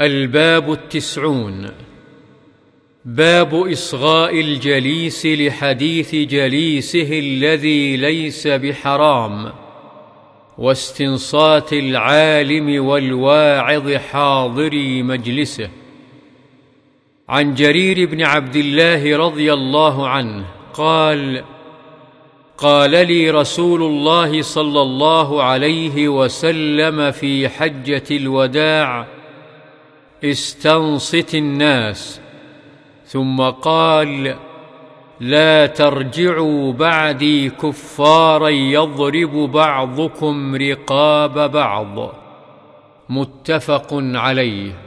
الباب التسعون. باب إصغاء الجليس لحديث جليسه الذي ليس بحرام واستنصات العالم والواعظ حاضري مجلسه. عن جرير بن عبد الله رضي الله عنه قال قال لي رسول الله صلى الله عليه وسلم في حجة الوداع استنصت الناس ثم قال لا ترجعوا بعدي كفارا يضرب بعضكم رقاب بعض. متفق عليه.